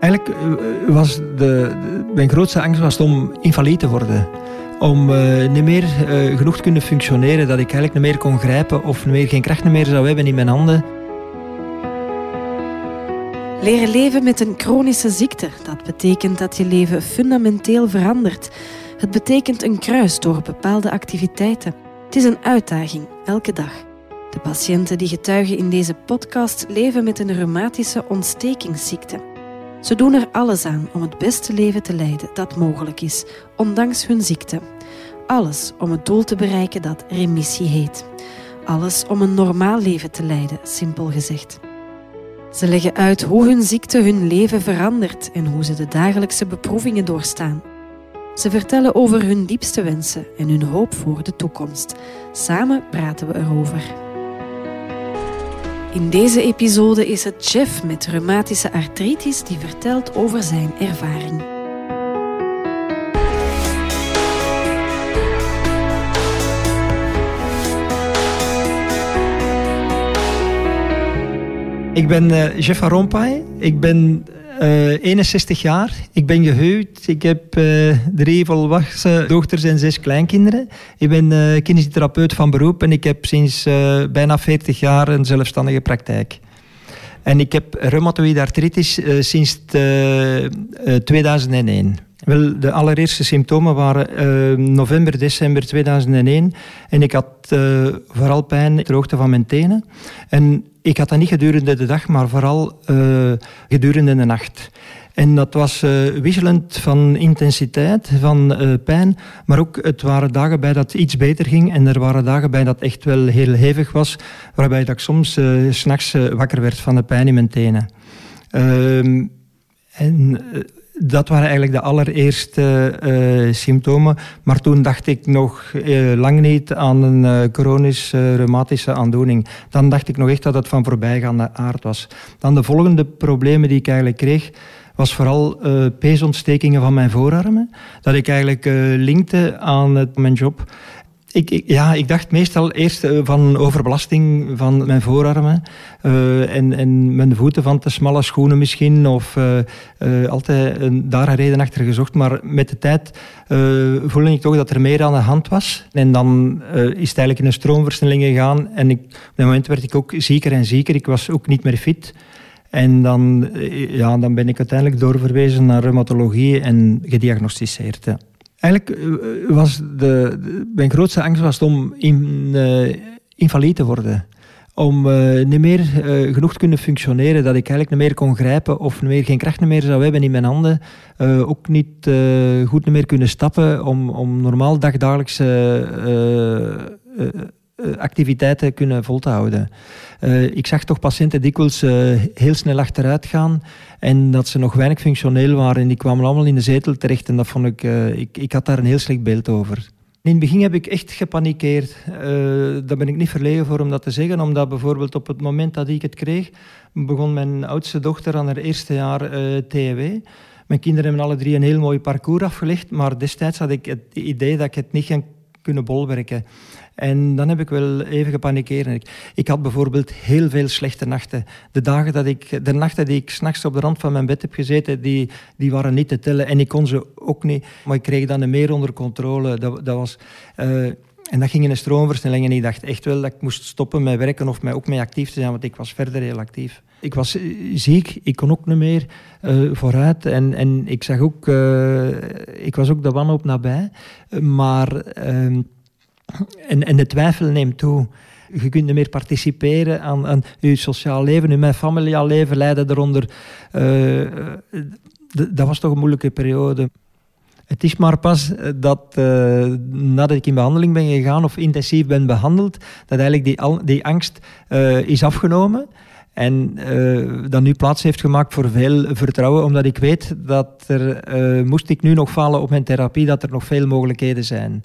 Eigenlijk eh, was de, mijn grootste angst was om invalide te worden. Om uh, niet meer uh, genoeg te kunnen functioneren, dat ik eigenlijk niet meer kon grijpen of meer, geen kracht meer zou hebben in mijn handen. Leren leven met een chronische ziekte, dat betekent dat je leven fundamenteel verandert. Het betekent een kruis door bepaalde activiteiten. Het is een uitdaging, elke dag. De patiënten die getuigen in deze podcast leven met een reumatische ontstekingsziekte. Ze doen er alles aan om het beste leven te leiden dat mogelijk is, ondanks hun ziekte. Alles om het doel te bereiken dat remissie heet. Alles om een normaal leven te leiden, simpel gezegd. Ze leggen uit hoe hun ziekte hun leven verandert en hoe ze de dagelijkse beproevingen doorstaan. Ze vertellen over hun diepste wensen en hun hoop voor de toekomst. Samen praten we erover. In deze episode is het Jeff met reumatische artritis die vertelt over zijn ervaring. Ik ben uh, Jeff van. Ik ben uh, eh, 61 jaar. Ik ben gehuwd. Ik heb uh, drie volwassen dochters en zes kleinkinderen. Ik ben uh, kinesitherapeut van beroep en ik heb sinds bijna 40 jaar een zelfstandige praktijk. En ik heb reumatoïde artritis sinds 2001. Wel, de allereerste symptomen waren november, december 2001. En ik had vooral pijn ter hoogte van mijn tenen. En ik had dat niet gedurende de dag, maar vooral uh, gedurende de nacht. En dat was uh, wisselend van intensiteit, van uh, pijn, maar ook het waren dagen bij dat iets beter ging en er waren dagen bij dat echt wel heel hevig was, waarbij dat ik soms s'nachts wakker werd van de pijn in mijn tenen. Ehm, en dat waren eigenlijk de allereerste uh, symptomen. Maar toen dacht ik nog uh, lang niet aan een uh, chronisch reumatische aandoening. Dan dacht ik nog echt dat het van voorbijgaande aard was. Dan de volgende problemen die ik eigenlijk kreeg, was vooral peesontstekingen van mijn voorarmen. Dat ik eigenlijk linkte aan het, mijn job. Ik, ja, ik dacht meestal eerst eh, van overbelasting van mijn voorarmen uh, en, en mijn voeten van te smalle schoenen misschien. Of uh, altijd een, daar een reden achter gezocht. Maar met de tijd voelde ik toch dat er meer aan de hand was. En dan is het eigenlijk in een stroomversnelling gegaan. En ik, op dat moment werd ik ook zieker en zieker. Ik was ook niet meer fit. En dan, ja, dan ben ik uiteindelijk doorverwezen naar reumatologie en gediagnosticeerd. Eigenlijk eh, was de, mijn grootste angst was om in, uh, invalide te worden. Om uh, niet meer genoeg te kunnen functioneren, dat ik eigenlijk niet meer kon grijpen of niet meer, geen kracht meer zou hebben in mijn handen. Ook niet goed meer kunnen stappen om, om normaal dagdagelijkse eh, activiteiten kunnen vol te houden. Uh, ik zag toch patiënten dikwijls uh, heel snel achteruit gaan en dat ze nog weinig functioneel waren en die kwamen allemaal in de zetel terecht en dat vond ik, uh, ik, ik had daar een heel slecht beeld over. In het begin heb ik echt gepanikeerd. daar ben ik niet verlegen voor om dat te zeggen, omdat bijvoorbeeld op het moment dat ik het kreeg, begon mijn oudste dochter aan haar eerste jaar TW. Mijn kinderen hebben alle drie een heel mooi parcours afgelegd, maar destijds had ik het idee dat ik het niet ging kunnen bolwerken. En dan heb ik wel even gepanikeerd. Ik, ik had bijvoorbeeld heel veel slechte nachten. De, dagen dat ik, de nachten die ik s'nachts op de rand van mijn bed heb gezeten, die, die waren niet te tellen. En ik kon ze ook niet. Maar ik kreeg dan meer onder controle. Dat, dat was... Uh, en dat ging in een stroomversnelling en ik dacht echt wel dat ik moest stoppen met werken of mij ook mee actief te zijn, want ik was verder heel actief. Ik was eh, ziek, ik kon ook niet meer uh, vooruit en, en ik zag ook, uh, ik was ook de wanhoop nabij, maar uh, en, en de twijfel neemt toe. Je kunt niet meer participeren aan, je sociaal leven, je familiaal leven leiden eronder. Uh, dat was toch een moeilijke periode. Het is maar pas dat uh, nadat ik in behandeling ben gegaan of intensief ben behandeld, dat eigenlijk die, die angst is afgenomen. En dat nu plaats heeft gemaakt voor veel vertrouwen, omdat ik weet dat er, moest ik nu nog falen op mijn therapie, dat er nog veel mogelijkheden zijn.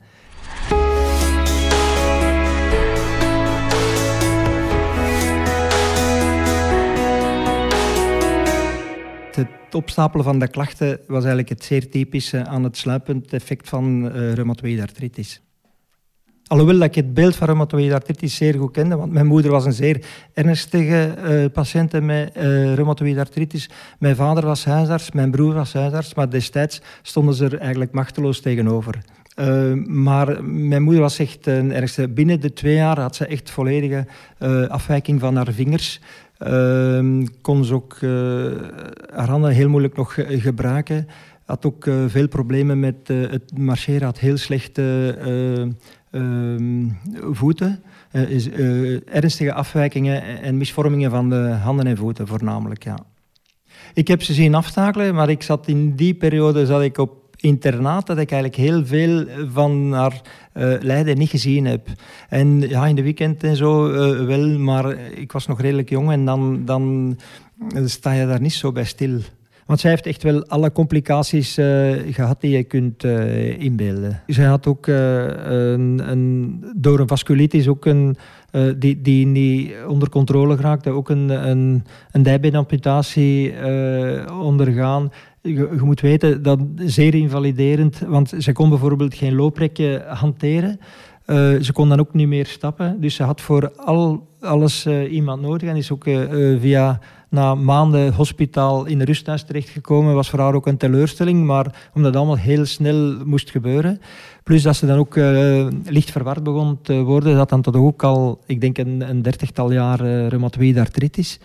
Het opstapelen van de klachten was eigenlijk het zeer typische aan het sluipend effect van uh, reumatoïde artritis. Alhoewel dat ik het beeld van reumatoïde artritis zeer goed kende, want mijn moeder was een zeer ernstige uh, patiënt met uh, reumatoïde artritis. Mijn vader was huisarts, mijn broer was huisarts, maar destijds stonden ze er eigenlijk machteloos tegenover. Maar mijn moeder was echt een ergste. Binnen de twee jaar had ze echt volledige afwijking van haar vingers. Uh, kon ze ook haar handen heel moeilijk nog gebruiken. Had ook veel problemen met het marcheren. Had heel slechte ehm, voeten. Is, ernstige afwijkingen en misvormingen van de handen en voeten voornamelijk. Ja. Ik heb ze zien aftakelen, maar ik zat in die periode zat ik op internaat dat ik eigenlijk heel veel van haar uh, lijden niet gezien heb. En ja, in de weekend en zo uh, wel, maar ik was nog redelijk jong en dan, dan sta je daar niet zo bij stil. Want zij heeft echt wel alle complicaties gehad die je kunt inbeelden. Zij had ook een, een, door een vasculitis ook een, die, die niet onder controle geraakte, ook een, een, een dijbeenamputatie ondergaan je, moet weten dat zeer invaliderend, want ze kon bijvoorbeeld geen looprekje hanteren. Uh, ze kon dan ook niet meer stappen. Dus ze had voor al, alles uh, iemand nodig en is ook uh, via na maanden hospitaal in een rusthuis terechtgekomen. Was voor haar ook een teleurstelling, maar omdat het allemaal heel snel moest gebeuren. Plus dat ze dan ook uh, licht verward begon te worden. Dat dan tot ook al, ik denk, een, een dertigtal jaar uh, reumatoïde artritis.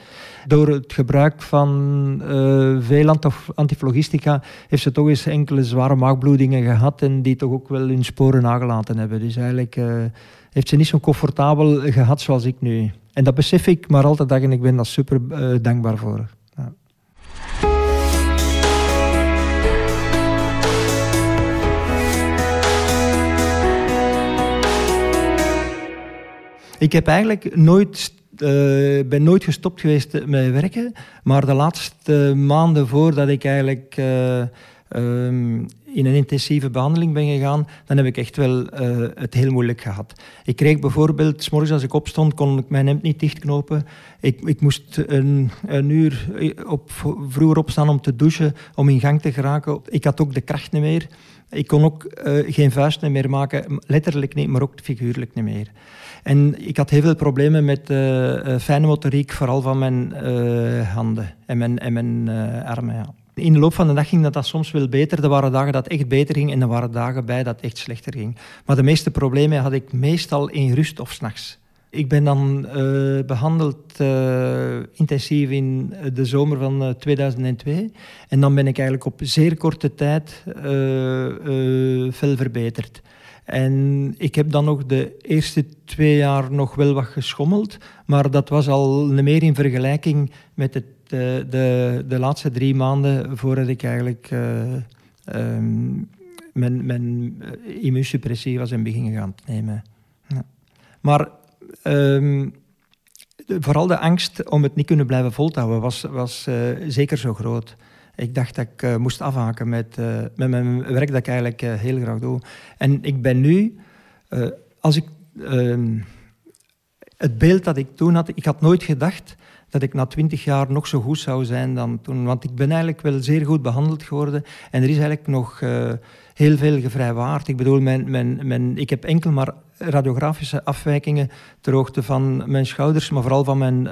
Door het gebruik van uh, veel antiflogistica heeft ze toch eens enkele zware maagbloedingen gehad en die toch ook wel hun sporen nagelaten hebben. Dus eigenlijk heeft ze niet zo comfortabel gehad zoals ik nu. En dat besef ik maar altijd en ik ben daar super dankbaar voor. Ja. Ik heb eigenlijk nooit, uh, ben nooit gestopt geweest met werken, maar de laatste maanden voordat ik eigenlijk uh, um, in een intensieve behandeling ben gegaan, dan heb ik echt wel uh, het heel moeilijk gehad. Ik kreeg bijvoorbeeld, s morgens als ik opstond, kon ik mijn hemd niet dichtknopen. Ik, ik moest een, uur op, vroeger opstaan om te douchen, om in gang te geraken. Ik had ook de kracht niet meer. Ik kon ook uh, geen vuisten meer maken, letterlijk niet, maar ook figuurlijk niet meer. En ik had heel veel problemen met fijne motoriek, vooral van mijn handen en mijn, en mijn armen. Ja. In de loop van de dag ging dat, dat soms wel beter. Er waren dagen dat echt beter ging en er waren dagen bij dat echt slechter ging. Maar de meeste problemen had ik meestal in rust of s'nachts. Ik ben dan uh, behandeld uh, intensief in de zomer van uh, 2002. En dan ben ik eigenlijk op zeer korte tijd veel verbeterd. En ik heb dan nog de eerste twee jaar nog wel wat geschommeld, maar dat was al meer in vergelijking met het, de, de, de laatste drie maanden voordat ik eigenlijk uh, um, mijn, mijn eh, immuunsuppressie was in begin gaan nemen. Maar um, vooral de angst om het niet kunnen blijven volhouden was, was uh, zeker zo groot. Ik dacht dat ik moest afhaken met, met mijn werk dat ik eigenlijk heel graag doe. En ik ben nu, als ik ehm, het beeld dat ik toen had, ik had nooit gedacht dat ik na twintig jaar nog zo goed zou zijn dan toen. Want ik ben eigenlijk wel zeer goed behandeld geworden. En er is eigenlijk nog heel veel gevrijwaard. Ik bedoel, mijn, mijn, mijn, ik heb enkel maar radiografische afwijkingen ter hoogte van mijn schouders, maar vooral van mijn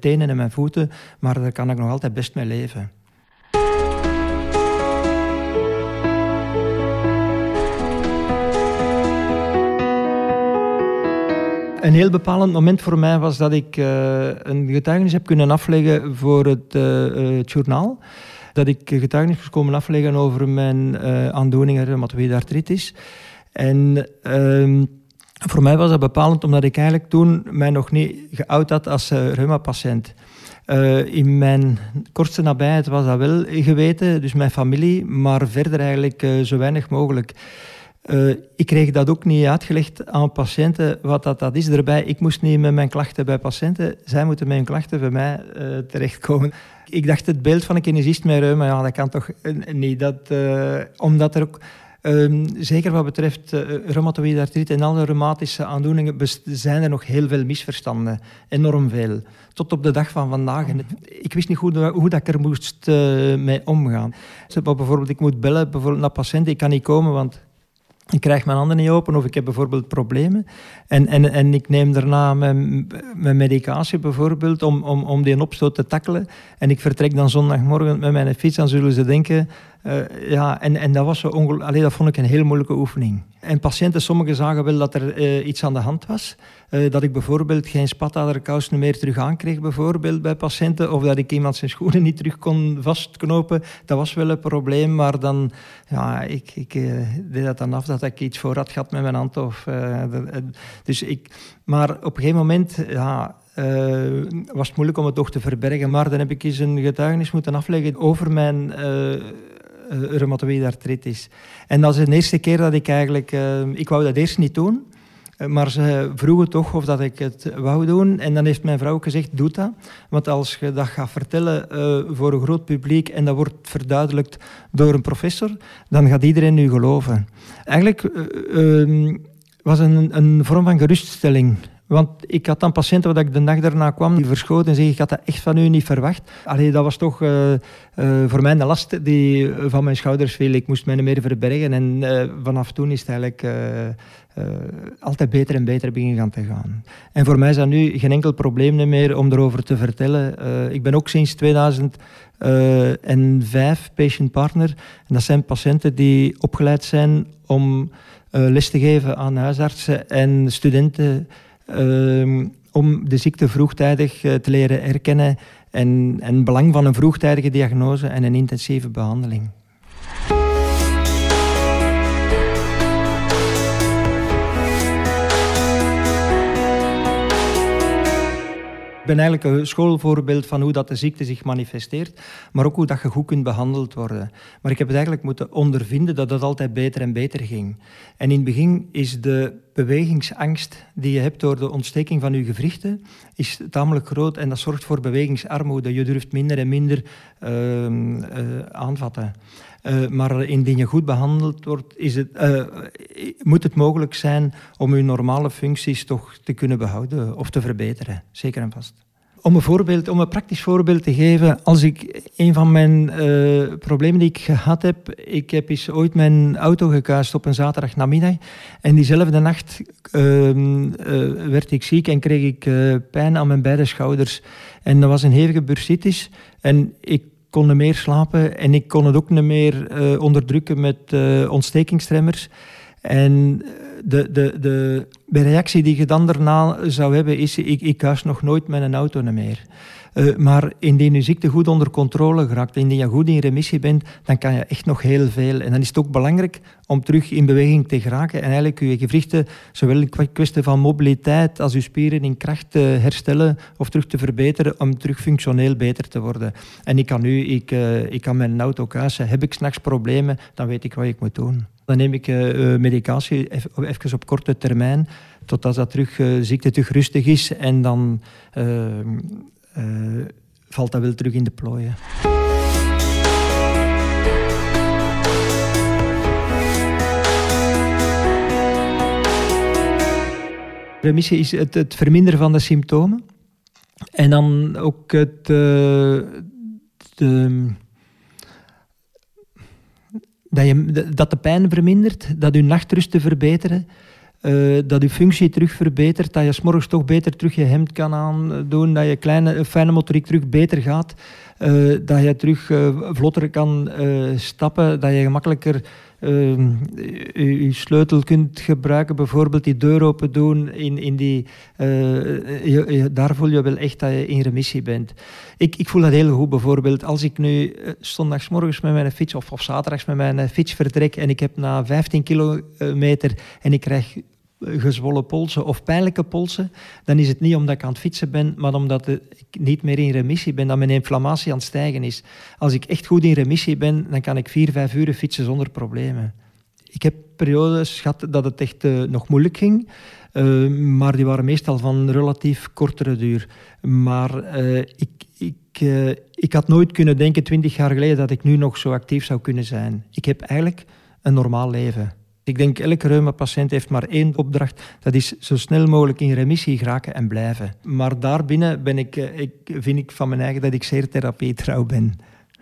tenen en mijn voeten. Maar daar kan ik nog altijd best mee leven. Een heel bepalend moment voor mij was dat ik uh, een getuigenis heb kunnen afleggen voor het, uh, journaal. Dat ik getuigenis moest komen afleggen over mijn uh, aandoeningen, reumatoïde artritis. En ehm, voor mij was dat bepalend omdat ik eigenlijk toen mij nog niet geout had als reumapatiënt. In mijn kortste nabijheid was dat wel geweten, dus mijn familie, maar verder eigenlijk zo weinig mogelijk. Uh, ik kreeg dat ook niet uitgelegd aan patiënten, wat dat, dat is erbij. Ik moest niet met mijn klachten bij patiënten, zij moeten met hun klachten bij mij uh, terechtkomen. Ik dacht, het beeld van een kinesist met reuma, ja, dat kan toch niet. Dat, uh, omdat er ook, ehm, zeker wat betreft reumatoïde artritis en alle reumatische aandoeningen, zijn er nog heel veel misverstanden. Enorm veel. Tot op de dag van vandaag. Ik wist niet goed hoe dat ik er moest mee omgaan. Bijvoorbeeld, ik moet bellen bijvoorbeeld naar patiënten, ik kan niet komen, want ik krijg mijn handen niet open of ik heb bijvoorbeeld problemen. En, en, en ik neem daarna mijn, mijn medicatie bijvoorbeeld om, om, om die opstoot te tackelen. En ik vertrek dan zondagmorgen met mijn fiets, dan zullen ze denken... Uh, ja, en, en dat was zo ongelooflijk... dat vond ik een heel moeilijke oefening. En patiënten, sommigen zagen wel dat er uh, iets aan de hand was. Uh, dat ik bijvoorbeeld geen spataderkousen meer terug aankreeg, bijvoorbeeld bij patiënten. Of dat ik iemand zijn schoenen niet terug kon vastknopen. Dat was wel een probleem, maar dan... Ja, ik, ik deed dat dan af dat ik iets voor had gehad met mijn hand. Of, dus ik, maar op een gegeven moment... Ja, was het moeilijk om het toch te verbergen. Maar dan heb ik eens een getuigenis moeten afleggen over mijn uh, reumatoïde artritis. En dat is de eerste keer dat ik eigenlijk... Uh, ik wou dat eerst niet doen. Maar ze vroegen toch of dat ik het wou doen. En dan heeft mijn vrouw gezegd, doe dat. Want als je dat gaat vertellen voor een groot publiek en dat wordt verduidelijkt door een professor, dan gaat iedereen u geloven. Eigenlijk uh, was een, een vorm van geruststelling. Want ik had dan patiënten waar ik de dag daarna kwam, die verschoten en zeggen, ik had dat echt van u niet verwacht. Allee, dat was toch uh, uh, voor mij een last die van mijn schouders viel. Ik moest mij niet meer verbergen en vanaf toen is het eigenlijk altijd beter en beter beginnen te gaan. En voor mij is dat nu geen enkel probleem meer om erover te vertellen. ik ben ook sinds 2005 patient partner. En dat zijn patiënten die opgeleid zijn om les te geven aan huisartsen en studenten Ehm, om de ziekte vroegtijdig eh, te leren herkennen en, en het belang van een vroegtijdige diagnose en een intensieve behandeling. Ben eigenlijk een schoolvoorbeeld van hoe dat de ziekte zich manifesteert, maar ook hoe dat je goed kunt behandeld worden. Maar ik heb het eigenlijk moeten ondervinden dat het altijd beter en beter ging. En in het begin is de bewegingsangst die je hebt door de ontsteking van je gewrichten is tamelijk groot en dat zorgt voor bewegingsarmoede. Je durft minder en minder uh, uh, aanvatten. Uh, maar indien je goed behandeld wordt, is het, uh, moet het mogelijk zijn om je normale functies toch te kunnen behouden of te verbeteren. Zeker en vast. Om een, voorbeeld, om een praktisch voorbeeld te geven, als ik een van mijn uh, problemen die ik gehad heb, ik heb eens ooit mijn auto gekuist op een zaterdag namiddag en diezelfde nacht ehm, werd ik ziek en kreeg ik pijn aan mijn beide schouders. En dat was een hevige bursitis en ik kon meer slapen en ik kon het ook niet meer uh, onderdrukken met uh, ontstekingstremmers. En de, de, de, de reactie die je dan daarna zou hebben is, ik, ik huis nog nooit met een auto meer. Uh, maar indien je ziekte goed onder controle geraakt, indien je goed in remissie bent, dan kan je echt nog heel veel. En dan is het ook belangrijk om terug in beweging te geraken en eigenlijk je gewrichten, zowel in kwestie van mobiliteit als je spieren in kracht te herstellen of terug te verbeteren om terug functioneel beter te worden. En ik kan nu, ik, uh, ik kan mijn auto kuisen, heb ik s'nachts problemen, dan weet ik wat ik moet doen. Dan neem ik medicatie even op korte termijn, totdat dat terug, ziekte terug rustig is en dan valt dat wel terug in de plooien. Remissie is het, het, verminderen van de symptomen. En dan ook het, uh, de, dat, je, dat de pijn vermindert, dat je nachtrusten verbeteren. Uh, dat je functie terug verbetert, dat je s'morgens toch beter terug je hemd kan aandoen, dat je kleine, fijne motoriek terug beter gaat, uh, dat je terug vlotter kan stappen, dat je gemakkelijker ehm, je sleutel kunt gebruiken, bijvoorbeeld die deur open doen, in, in die, je, daar voel je wel echt dat je in remissie bent. Ik, ik voel dat heel goed, bijvoorbeeld als ik nu zondagsmorgens met mijn fiets of, of zaterdags met mijn fiets vertrek en ik heb na 15 kilometer en ik krijg gezwollen polsen of pijnlijke polsen, dan is het niet omdat ik aan het fietsen ben, maar omdat ik niet meer in remissie ben, dat mijn inflammatie aan het stijgen is. Als ik echt goed in remissie ben, dan kan ik vier, vijf uur fietsen zonder problemen. Ik heb periodes gehad dat het echt uh, nog moeilijk ging, uh, maar die waren meestal van relatief kortere duur. Maar uh, ik, ik, ik had nooit kunnen denken, twintig jaar geleden, dat ik nu nog zo actief zou kunnen zijn. Ik heb eigenlijk een normaal leven. Ik denk elke reuma-patiënt heeft maar één opdracht. Dat is zo snel mogelijk in remissie geraken en blijven. Maar daarbinnen ben ik, eh, ik, vind ik van mijn eigen dat ik zeer therapietrouw ben.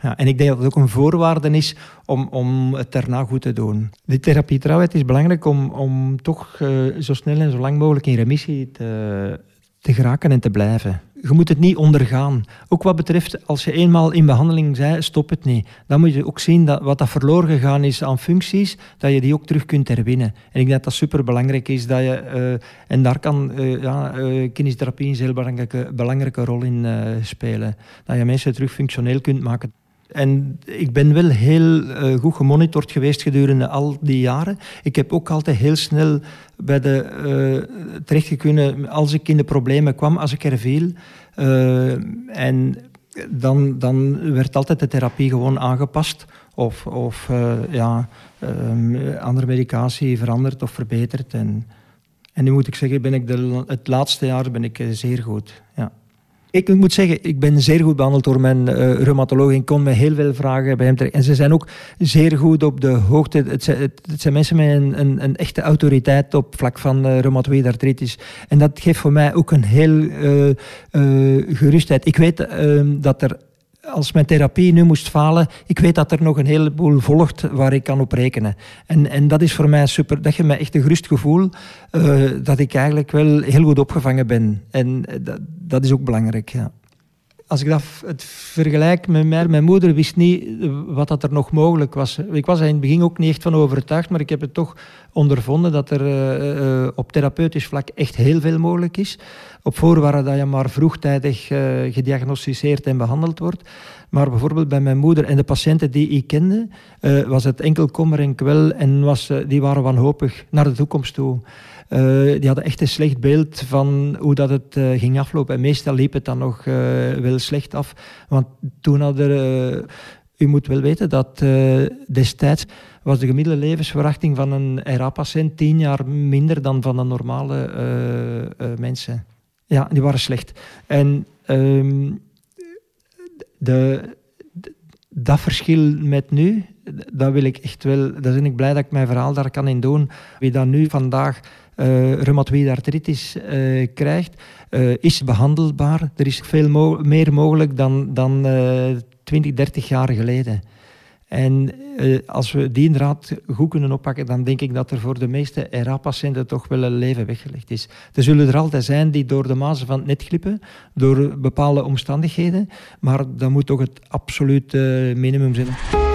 Ja, en ik denk dat het ook een voorwaarde is om, om het daarna goed te doen. Die therapie trouwens is belangrijk om, om toch uh, zo snel en zo lang mogelijk in remissie te, te geraken en te blijven. Je moet het niet ondergaan. Ook wat betreft, als je eenmaal in behandeling zei, stop het niet. Dan moet je ook zien dat wat dat verloren gegaan is aan functies, dat je die ook terug kunt herwinnen. En ik denk dat dat superbelangrijk is. Dat je, uh, en daar kan uh, ja, uh, een heel belangrijke, belangrijke rol in spelen. Dat je mensen terug functioneel kunt maken. En ik ben wel heel uh, goed gemonitord geweest gedurende al die jaren. Ik heb ook altijd heel snel bij de, uh, terecht kunnen als ik in de problemen kwam, als ik er viel. Uh, en dan, dan werd altijd de therapie gewoon aangepast. Of, of ja, andere medicatie veranderd of verbeterd. En, en nu moet ik zeggen, ben ik de, het laatste jaar ben ik zeer goed. Ja. Ik moet zeggen, ik ben zeer goed behandeld door mijn uh, reumatoloog. Ik kon me heel veel vragen bij hem terecht. En ze zijn ook zeer goed op de hoogte. Het zijn, mensen met een, een, een, echte autoriteit op vlak van uh, artritis. En dat geeft voor mij ook een heel uh, gerustheid. Ik weet ehm, dat er als mijn therapie nu moest falen, ik weet dat er nog een heleboel volgt waar ik kan op rekenen. En, en dat is voor mij super. Dat geeft mij echt een gerust gevoel uh, dat ik eigenlijk wel heel goed opgevangen ben. En dat, dat is ook belangrijk, ja als ik dat het vergelijk met mij, mijn moeder wist niet wat dat er nog mogelijk was. Ik was er in het begin ook niet echt van overtuigd, maar ik heb het toch ondervonden dat er uh, uh, op therapeutisch vlak echt heel veel mogelijk is. Op voorwaarde dat je maar vroegtijdig gediagnosticeerd en behandeld wordt. Maar bijvoorbeeld bij mijn moeder en de patiënten die ik kende, was het enkel kommer en kwel en was, die waren wanhopig naar de toekomst toe. Uh, die hadden echt een slecht beeld van hoe dat het uh, ging aflopen. En meestal liep het dan nog uh, wel slecht af. Want toen hadden... u moet wel weten dat destijds was de gemiddelde levensverwachting van een RA-patiënt tien jaar minder dan van een normale mensen. Ja, die waren slecht. En um, de, dat verschil met nu, dat wil ik echt wel, daar ben ik blij dat ik mijn verhaal daar kan in doen. Wie dat nu vandaag uh, reumatoïde artritis uh, krijgt, uh, is behandelbaar. Er is veel meer mogelijk dan, dan 20, 30 jaar geleden. En als we die inderdaad goed kunnen oppakken, dan denk ik dat er voor de meeste RA-patiënten toch wel een leven weggelegd is. Er zullen er altijd zijn die door de mazen van het net glippen, door bepaalde omstandigheden, maar dat moet toch het absolute minimum zijn.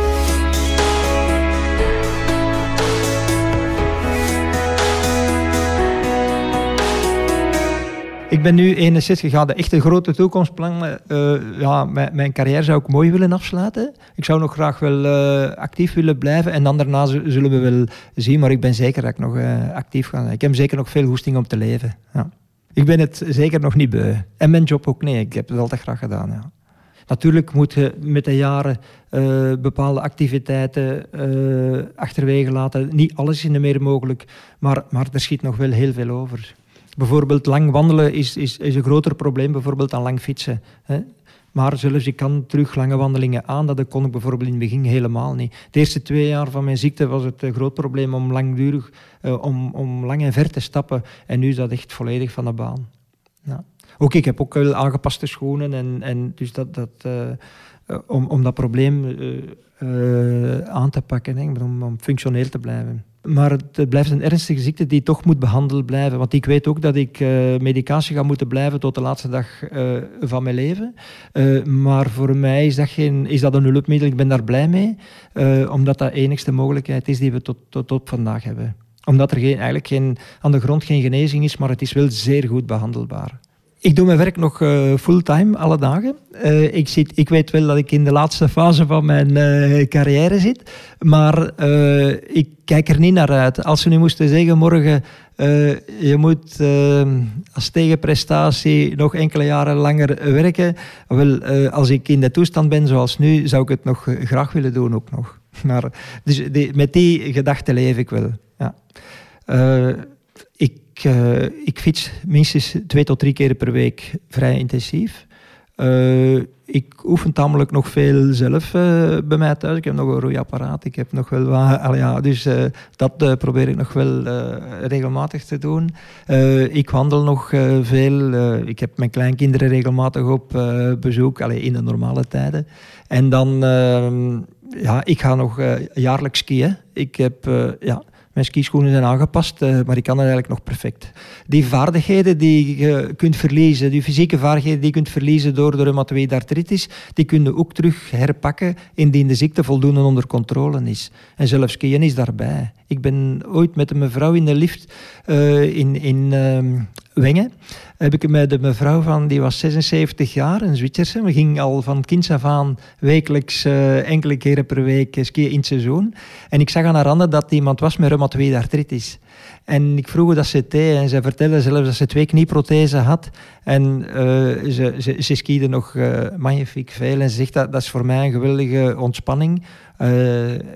Ik ben nu 61, ik ga de echte grote toekomstplannen. Uh, ja, mijn, mijn, carrière zou ik mooi willen afsluiten. Ik zou nog graag wel uh, actief willen blijven. En dan daarna zullen we wel zien. Maar ik ben zeker dat ik nog uh, actief ga. Ik heb zeker nog veel hoesting om te leven. Ja. Ik ben het zeker nog niet beu. En mijn job ook nee. Ik heb het altijd graag gedaan. Ja. Natuurlijk moet je met de jaren bepaalde activiteiten achterwege laten. Niet alles is meer mogelijk, maar, maar er schiet nog wel heel veel over. Bijvoorbeeld lang wandelen is, is, is een groter probleem bijvoorbeeld dan lang fietsen. Hè. Maar zelfs ik kan terug lange wandelingen aan. Dat kon ik bijvoorbeeld in het begin helemaal niet. De eerste twee jaar van mijn ziekte was het een groot probleem om langdurig, uh, om, om lang en ver te stappen. En nu is dat echt volledig van de baan. Ja. Ook ik heb ook wel aangepaste schoenen. En, en dus dat, dat, uh, om, om dat probleem aan te pakken, hè, om, om functioneel te blijven. Maar het blijft een ernstige ziekte die toch moet behandeld blijven. Want ik weet ook dat ik uh, medicatie ga moeten blijven tot de laatste dag uh, van mijn leven. Uh, maar voor mij is dat, geen, is dat een hulpmiddel. Ik ben daar blij mee. omdat dat de enigste mogelijkheid is die we tot, tot op vandaag hebben. Omdat er geen, eigenlijk geen, aan de grond geen genezing is, maar het is wel zeer goed behandelbaar. Ik doe mijn werk nog uh, fulltime, alle dagen. Uh, ik, zit, ik weet wel dat ik in de laatste fase van mijn uh, carrière zit, maar ik kijk er niet naar uit. Als ze nu moesten zeggen morgen, je moet als tegenprestatie nog enkele jaren langer werken. Wel, als ik in de toestand ben zoals nu, zou ik het nog graag willen doen ook nog. Maar dus met die gedachte leef ik wel. Ja. Ik, uh, ik fiets minstens twee tot drie keer per week vrij intensief. Uh, ik oefen tamelijk nog veel zelf uh, bij mij thuis. Ik heb nog een roeiapparaat, ik heb nog wel wat... ja, dus dat probeer ik nog wel regelmatig te doen. ik wandel nog veel. ik heb mijn kleinkinderen regelmatig op bezoek, allee, in de normale tijden. En dan... Ehm, ja, ik ga nog jaarlijks skiën. Ik heb... ja, mijn skischoenen zijn aangepast, uh, maar ik kan het eigenlijk nog perfect. Die vaardigheden die je kunt verliezen, die fysieke vaardigheden die je kunt verliezen door de reumatoïde artritis, die kun je ook terug herpakken indien de ziekte voldoende onder controle is. En zelfs skiën is daarbij. Ik ben ooit met een mevrouw in de lift uh, in, in uh, Wengen heb ik met de mevrouw van, die was 76 jaar, een Zwitserse. We gingen al van kinds af aan wekelijks uh, enkele keren per week skiën in het seizoen. En ik zag aan haar handen dat iemand was met reumatoïde artritis. En ik vroeg hoe dat ze deed en zij vertelde zelfs dat ze twee knieprothesen had. En uh, ze, ze, ze skiede nog uh, magnifiek veel. En ze zegt dat dat is voor mij een geweldige ontspanning.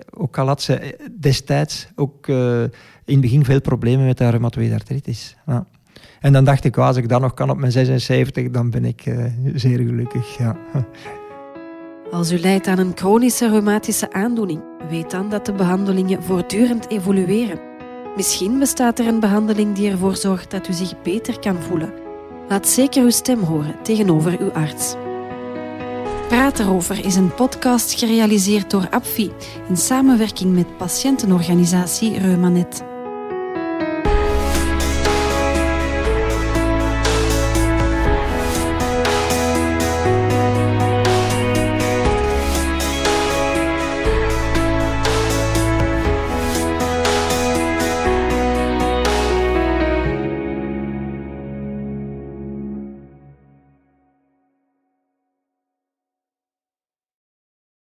ook al had ze destijds ook in het begin veel problemen met haar reumatoïde artritis. En dan dacht ik, als ik dat nog kan op mijn 76, dan ben ik uh, zeer gelukkig. Als u lijdt aan een chronische reumatische aandoening, weet dan dat de behandelingen voortdurend evolueren. Misschien bestaat er een behandeling die ervoor zorgt dat u zich beter kan voelen. Laat zeker uw stem horen tegenover uw arts. Praat erover is een podcast gerealiseerd door APFI in samenwerking met patiëntenorganisatie Reumanet.